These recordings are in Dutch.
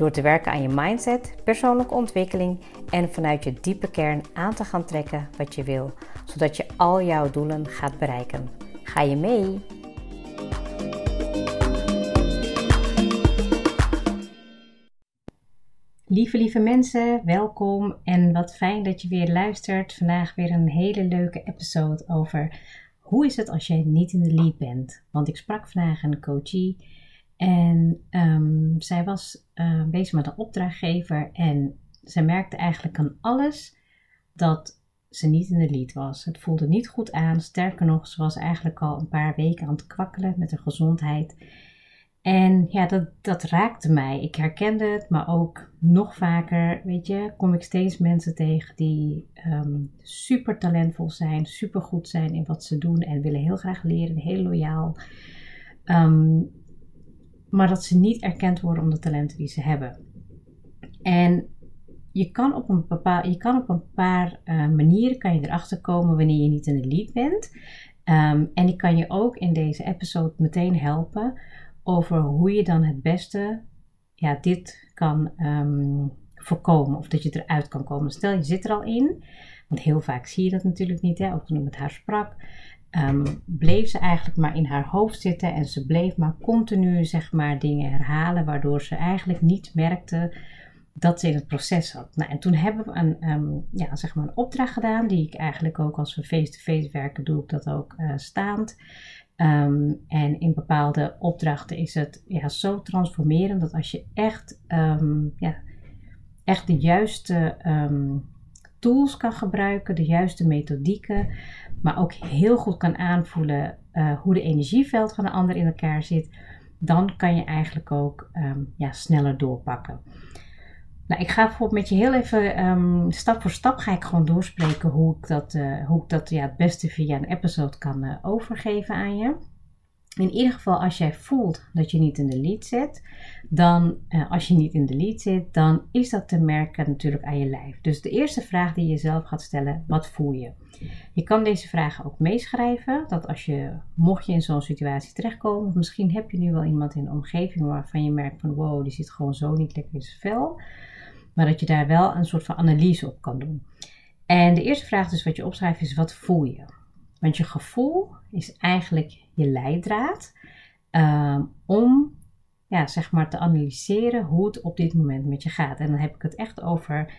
Door te werken aan je mindset, persoonlijke ontwikkeling en vanuit je diepe kern aan te gaan trekken wat je wil, zodat je al jouw doelen gaat bereiken. Ga je mee? Lieve, lieve mensen, welkom en wat fijn dat je weer luistert. Vandaag weer een hele leuke episode over hoe is het als jij niet in de lead bent. Want ik sprak vandaag een coachie en um, zij was uh, bezig met een opdrachtgever en zij merkte eigenlijk aan alles dat ze niet in de lead was. Het voelde niet goed aan. Sterker nog, ze was eigenlijk al een paar weken aan het kwakkelen met haar gezondheid. En ja, dat, dat raakte mij. Ik herkende het, maar ook nog vaker, weet je, kom ik steeds mensen tegen die um, super talentvol zijn, super goed zijn in wat ze doen en willen heel graag leren, heel loyaal. Um, maar dat ze niet erkend worden om de talenten die ze hebben. En je kan op een, bepaal, je kan op een paar uh, manieren kan je erachter komen wanneer je niet de lead bent. Um, en ik kan je ook in deze episode meteen helpen over hoe je dan het beste ja, dit kan um, voorkomen. Of dat je eruit kan komen. Stel je zit er al in. Want heel vaak zie je dat natuurlijk niet. Hè? Ook toen ik met haar sprak um, bleef ze eigenlijk maar in haar hoofd zitten en ze bleef maar continu zeg maar dingen herhalen, waardoor ze eigenlijk niet merkte dat ze in het proces zat. Nou, en toen hebben we een, um, ja, zeg maar een opdracht gedaan, die ik eigenlijk ook als we face-to-face werken, doe ik dat ook uh, staand. Um, en in bepaalde opdrachten is het ja, zo transformerend dat als je echt, um, ja, echt de juiste tools kan gebruiken, de juiste methodieken, maar ook heel goed kan aanvoelen uh, hoe de energieveld van de ander in elkaar zit, dan kan je eigenlijk ook um, ja, sneller doorpakken. Nou, ik ga bijvoorbeeld met je heel even um, stap voor stap ga ik gewoon doorspreken hoe ik dat, uh, hoe ik dat ja, het beste via een episode kan uh, overgeven aan je in ieder geval als jij voelt dat je niet in de lead zit, dan uh, als je niet in de lead zit, dan is dat te merken natuurlijk aan je lijf. Dus de eerste vraag die je zelf gaat stellen, wat voel je? Je kan deze vragen ook meeschrijven, dat als je, mocht je in zo'n situatie terechtkomen, of misschien heb je nu wel iemand in de omgeving waarvan je merkt van wow, die zit gewoon zo niet lekker in zijn vel, maar dat je daar wel een soort van analyse op kan doen. En de eerste vraag dus wat je opschrijft is, wat voel je? Want je gevoel is eigenlijk je leidraad um, om ja, zeg maar te analyseren hoe het op dit moment met je gaat. En dan heb ik het echt over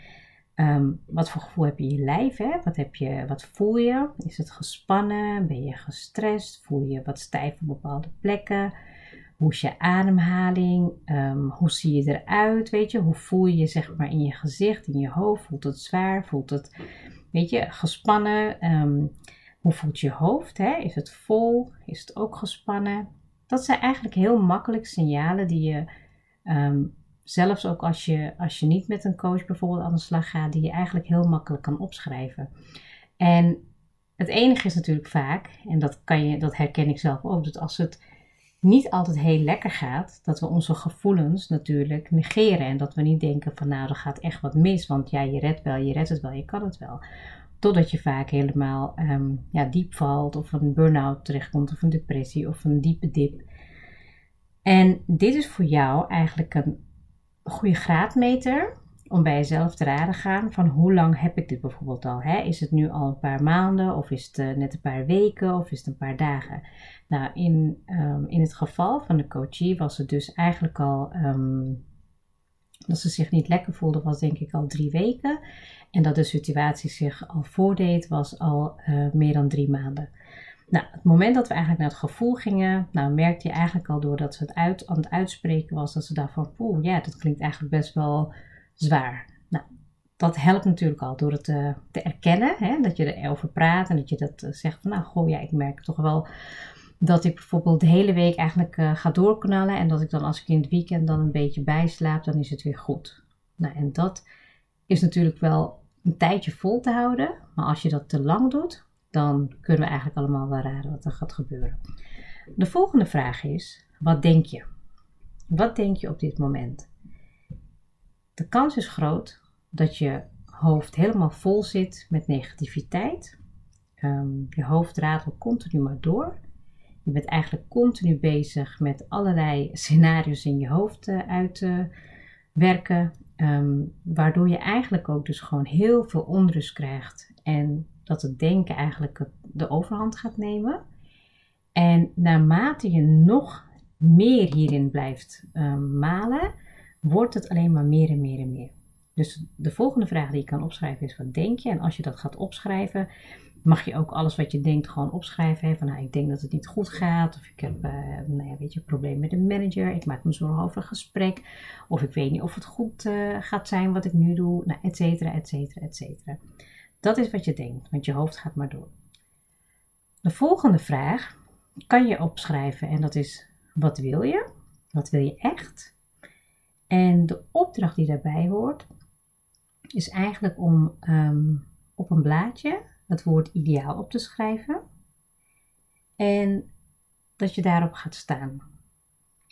um, wat voor gevoel heb je in je lijf? Hè? Wat, heb je, wat voel je? Is het gespannen? Ben je gestrest? Voel je wat stijf op bepaalde plekken? Hoe is je ademhaling? Um, hoe zie je eruit? Weet je, hoe voel je je zeg maar in je gezicht, in je hoofd? Voelt het zwaar? Voelt het, weet je, gespannen? Hoe voelt je hoofd? Hè? Is het vol? Is het ook gespannen? Dat zijn eigenlijk heel makkelijk signalen die je, um, zelfs ook als je, als je niet met een coach bijvoorbeeld aan de slag gaat, die je eigenlijk heel makkelijk kan opschrijven. En het enige is natuurlijk vaak, en dat, kan je, dat herken ik zelf ook, dat als het niet altijd heel lekker gaat, dat we onze gevoelens natuurlijk negeren. En dat we niet denken van nou, er gaat echt wat mis, want ja, je redt wel, je redt het wel, je kan het wel. Totdat je vaak helemaal um, ja, diep valt of een burn-out terechtkomt of een depressie of een diepe dip. En dit is voor jou eigenlijk een goede graadmeter om bij jezelf te raden gaan van hoe lang heb ik dit bijvoorbeeld al. Hè? Is het nu al een paar maanden of is het uh, net een paar weken of is het een paar dagen? Nou, in, um, in het geval van de coachie was het dus eigenlijk al um, dat ze zich niet lekker voelde, was denk ik al drie weken. En dat de situatie zich al voordeed, was al uh, meer dan drie maanden. Nou, het moment dat we eigenlijk naar het gevoel gingen, nou merkte je eigenlijk al doordat ze het uit, aan het uitspreken was, dat ze dacht van, poeh, ja, dat klinkt eigenlijk best wel zwaar. Nou, dat helpt natuurlijk al door het te, eh, te erkennen, hè, dat je erover praat en dat je dat eh, zegt van, nou, goh, ja, ik merk toch wel dat ik bijvoorbeeld de hele week eigenlijk uh, ga doorknallen en dat ik dan als ik in het weekend dan een beetje bijslaap, dan is het weer goed. Nou, en dat is natuurlijk wel een tijdje vol te houden. Maar als je dat te lang doet, dan kunnen we eigenlijk allemaal wel raden wat er gaat gebeuren. De volgende vraag is: wat denk je? Wat denk je op dit moment? De kans is groot dat je hoofd helemaal vol zit met negativiteit. Ehm, je hoofd ratelt continu maar door. Je bent eigenlijk continu bezig met allerlei scenario's in je hoofd uh, uit te werken. Ehm, waardoor je eigenlijk ook dus gewoon heel veel onrust krijgt. En dat het denken eigenlijk de overhand gaat nemen. En naarmate je nog meer hierin blijft um, malen, wordt het alleen maar meer en meer en meer. Dus de volgende vraag die je kan opschrijven is: wat denk je? En als je dat gaat opschrijven, mag je ook alles wat je denkt gewoon opschrijven. Hè? Van nou, ik denk dat het niet goed gaat. Of ik heb uh, nou ja, weet je, een probleem met de manager. Ik maak me zorgen over een gesprek. Of ik weet niet of het goed uh, gaat zijn wat ik nu doe. Nou, et cetera, et cetera, et cetera. Dat is wat je denkt, want je hoofd gaat maar door. De volgende vraag kan je opschrijven en dat is: wat wil je? Wat wil je echt? En de opdracht die daarbij hoort, is eigenlijk om um, op een blaadje het woord ideaal op te schrijven. En dat je daarop gaat staan.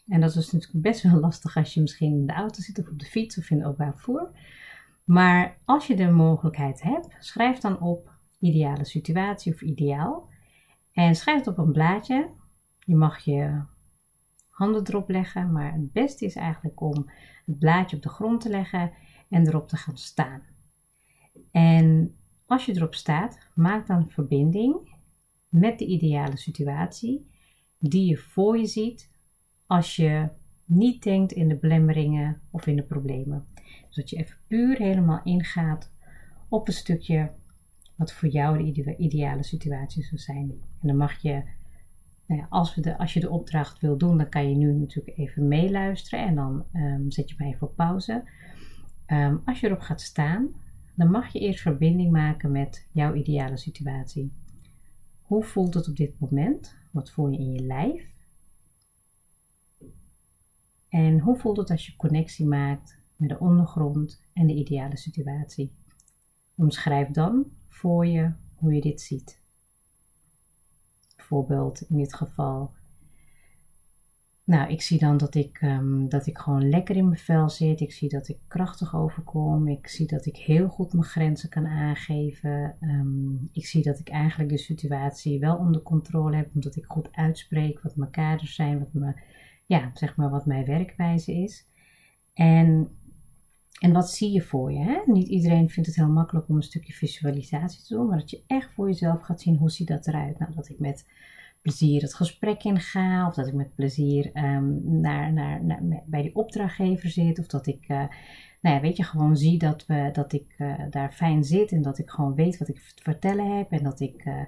En dat is natuurlijk best wel lastig als je misschien in de auto zit of op de fiets of in de openbaar vervoer. Maar als je de mogelijkheid hebt, schrijf dan op ideale situatie of ideaal. En schrijf het op een blaadje. Je mag je handen erop leggen, maar het beste is eigenlijk om het blaadje op de grond te leggen en erop te gaan staan. En als je erop staat, maak dan verbinding met de ideale situatie die je voor je ziet als je niet denkt in de belemmeringen of in de problemen. Dus dat je even puur helemaal ingaat op een stukje wat voor jou de ideale situatie zou zijn. En dan mag je, nou als, de, als je de opdracht wil doen, dan kan je nu natuurlijk even meeluisteren en dan um, zet je mij even op pauze. Um, als je erop gaat staan, dan mag je eerst verbinding maken met jouw ideale situatie. Hoe voelt het op dit moment? Wat voel je in je lijf? En hoe voelt het als je connectie maakt met de ondergrond en de ideale situatie? Omschrijf dan voor je hoe je dit ziet. Bijvoorbeeld in dit geval nou, ik zie dan dat ik, um, dat ik gewoon lekker in mijn vel zit. Ik zie dat ik krachtig overkom. Ik zie dat ik heel goed mijn grenzen kan aangeven. Um, ik zie dat ik eigenlijk de situatie wel onder controle heb, omdat ik goed uitspreek wat mijn kaders zijn, wat, me, ja, zeg maar wat mijn werkwijze is. En, en wat zie je voor je? Hè? Niet iedereen vindt het heel makkelijk om een stukje visualisatie te doen, maar dat je echt voor jezelf gaat zien hoe ziet dat eruit. Nou, dat ik met plezier het gesprek in ga, of dat ik met plezier um, naar, naar, bij die opdrachtgever zit, of dat ik, uh, nou ja, weet je, gewoon zie dat, we, dat ik uh, daar fijn zit en dat ik gewoon weet wat ik te vertellen heb en dat ik uh,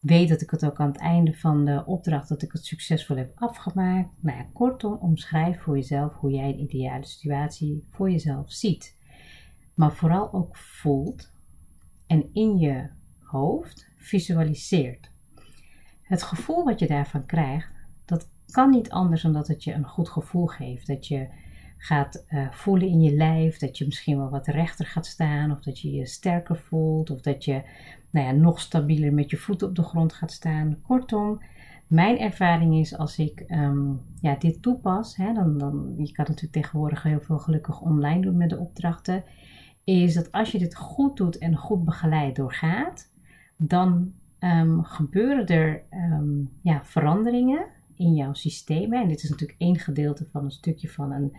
weet dat ik het ook aan het einde van de opdracht, dat ik het succesvol heb afgemaakt. Nou ja, kortom, omschrijf voor jezelf hoe jij de ideale situatie voor jezelf ziet. Maar vooral ook voelt en in je hoofd visualiseert. Het gevoel wat je daarvan krijgt, dat kan niet anders dan dat het je een goed gevoel geeft. Dat je gaat uh, voelen in je lijf, dat je misschien wel wat rechter gaat staan, of dat je je sterker voelt, of dat je nou ja, nog stabieler met je voeten op de grond gaat staan. Kortom, mijn ervaring is als ik um, ja, dit toepas, hè, dan, dan, je kan natuurlijk tegenwoordig heel veel gelukkig online doen met de opdrachten, is dat als je dit goed doet en goed begeleid doorgaat, dan um, gebeuren er um, ja, veranderingen in jouw systemen. En dit is natuurlijk één gedeelte van een stukje van een,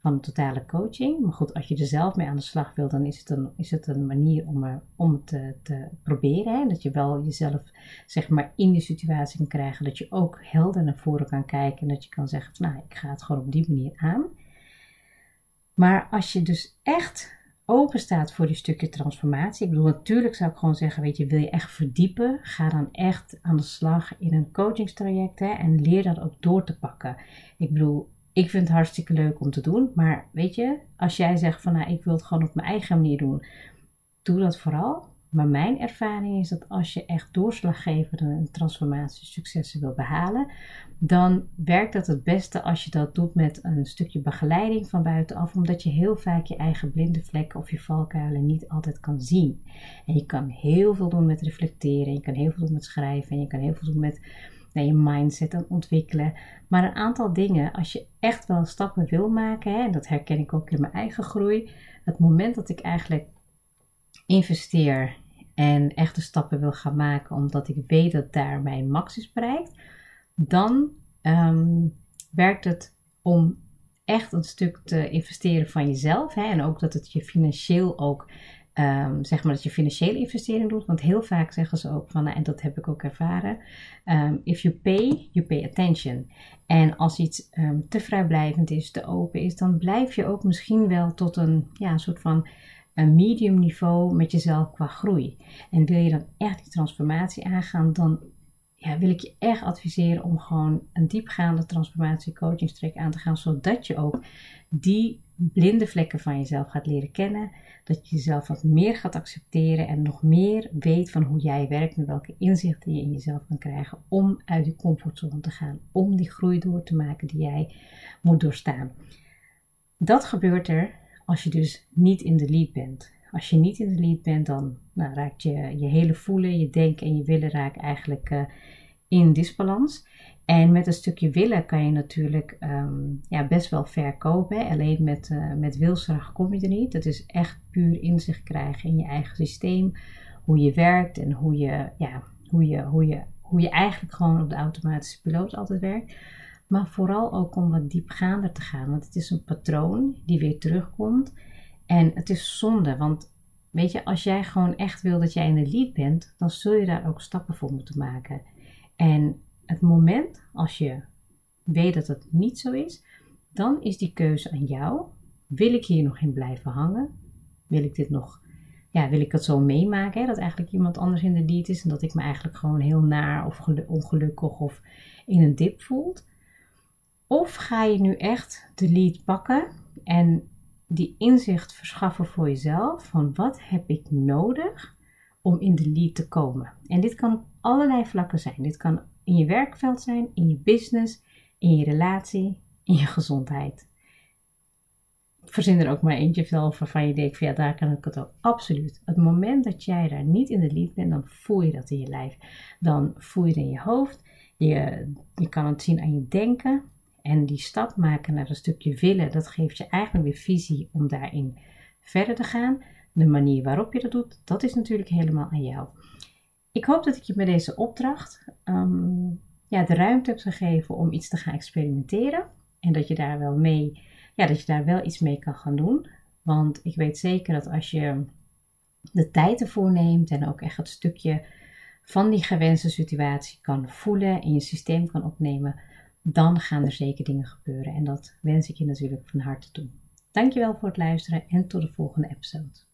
van een totale coaching. Maar goed, als je er zelf mee aan de slag wil, dan is het een, is het een manier om, om te, te proberen. Dat je wel jezelf zeg maar, in die situatie kan krijgen. Dat je ook helder naar voren kan kijken. En dat je kan zeggen, van, nou, ik ga het gewoon op die manier aan. Maar als je dus echt open staat voor die stukje transformatie. Ik bedoel, natuurlijk zou ik gewoon zeggen, weet je, wil je echt verdiepen? Ga dan echt aan de slag in een coachingstraject hè, en leer dat ook door te pakken. Ik bedoel, ik vind het hartstikke leuk om te doen, maar weet je, als jij zegt van, nou, ik wil het gewoon op mijn eigen manier doen, doe dat vooral. Maar mijn ervaring is dat als je echt doorslaggevende transformatiesuccessen wil behalen, dan werkt dat het beste als je dat doet met een stukje begeleiding van buitenaf, omdat je heel vaak je eigen blinde vlekken of je valkuilen niet altijd kan zien. En je kan heel veel doen met reflecteren, je kan heel veel doen met schrijven en je kan heel veel doen met naar je mindset en ontwikkelen. Maar een aantal dingen, als je echt wel stappen wil maken, hè, en dat herken ik ook in mijn eigen groei, het moment dat ik eigenlijk investeer en echte stappen wil gaan maken, omdat ik weet dat daar mijn max is bereikt, dan ehm, werkt het om echt een stuk te investeren van jezelf. Hè, en ook dat het je financieel ook Um, zeg maar dat je financiële investering doet. Want heel vaak zeggen ze ook van, nou, en dat heb ik ook ervaren, um, if you pay, you pay attention. En als iets te vrijblijvend is, te open is, dan blijf je ook misschien wel tot een, ja, soort van een medium niveau met jezelf qua groei. En wil je dan echt die transformatie aangaan, dan ja, wil ik je echt adviseren om gewoon een diepgaande transformatie coachingstrek aan te gaan, zodat je ook die blinde vlekken van jezelf gaat leren kennen, dat je jezelf wat meer gaat accepteren en nog meer weet van hoe jij werkt en welke inzichten je in jezelf kan krijgen om uit die comfortzone te gaan, om die groei door te maken die jij moet doorstaan. Dat gebeurt er als je dus niet in de lead bent. Als je niet in de lead bent, dan nou, raakt je, je hele voelen, je denken en je willen raken eigenlijk uh, in disbalans. En met een stukje willen kan je natuurlijk um, ja, best wel verkopen. Alleen met, uh, met wilskracht kom je er niet. Dat is echt puur inzicht krijgen in je eigen systeem. Hoe je werkt en hoe je, ja, hoe je, hoe je, hoe je eigenlijk gewoon op de automatische piloot altijd werkt. Maar vooral ook om wat diepgaander te gaan. Want het is een patroon die weer terugkomt. En het is zonde, want weet je, als jij gewoon echt wil dat jij in de lead bent, dan zul je daar ook stappen voor moeten maken. En het moment als je weet dat het niet zo is, dan is die keuze aan jou. Wil ik hier nog in blijven hangen? Wil ik dit nog, ja, wil ik het zo meemaken? Dat eigenlijk iemand anders in de lead is en dat ik me eigenlijk gewoon heel naar of ongelukkig of in een dip voelt? Of ga je nu echt de lead pakken en die inzicht verschaffen voor jezelf van wat heb ik nodig om in de lead te komen? En dit kan op allerlei vlakken zijn. Dit kan in je werkveld zijn, in je business, in je relatie, in je gezondheid. Verzin er ook maar eentje zelf waarvan je denkt van ja, daar kan ik het ook absoluut. Het moment dat jij daar niet in de lead bent, dan voel je dat in je lijf. Dan voel je het in je hoofd. Je, je kan het zien aan je denken. En die stap maken naar een stukje willen, dat geeft je eigenlijk weer visie om daarin verder te gaan. De manier waarop je dat doet, dat is natuurlijk helemaal aan jou. Ik hoop dat ik je met deze opdracht um, ja, de ruimte heb gegeven om iets te gaan experimenteren. En dat je daar wel mee, ja, dat je daar wel iets mee kan gaan doen. Want ik weet zeker dat als je de tijd ervoor neemt en ook echt het stukje van die gewenste situatie kan voelen en je systeem kan opnemen, dan gaan er zeker dingen gebeuren. En dat wens ik je natuurlijk van harte toe. Dankjewel voor het luisteren en tot de volgende episode.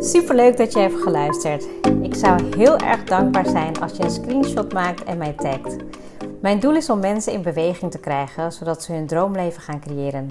Super leuk dat je hebt geluisterd. Ik zou heel erg dankbaar zijn als je een screenshot maakt en mij tagt. Mijn doel is om mensen in beweging te krijgen, zodat ze hun droomleven gaan creëren.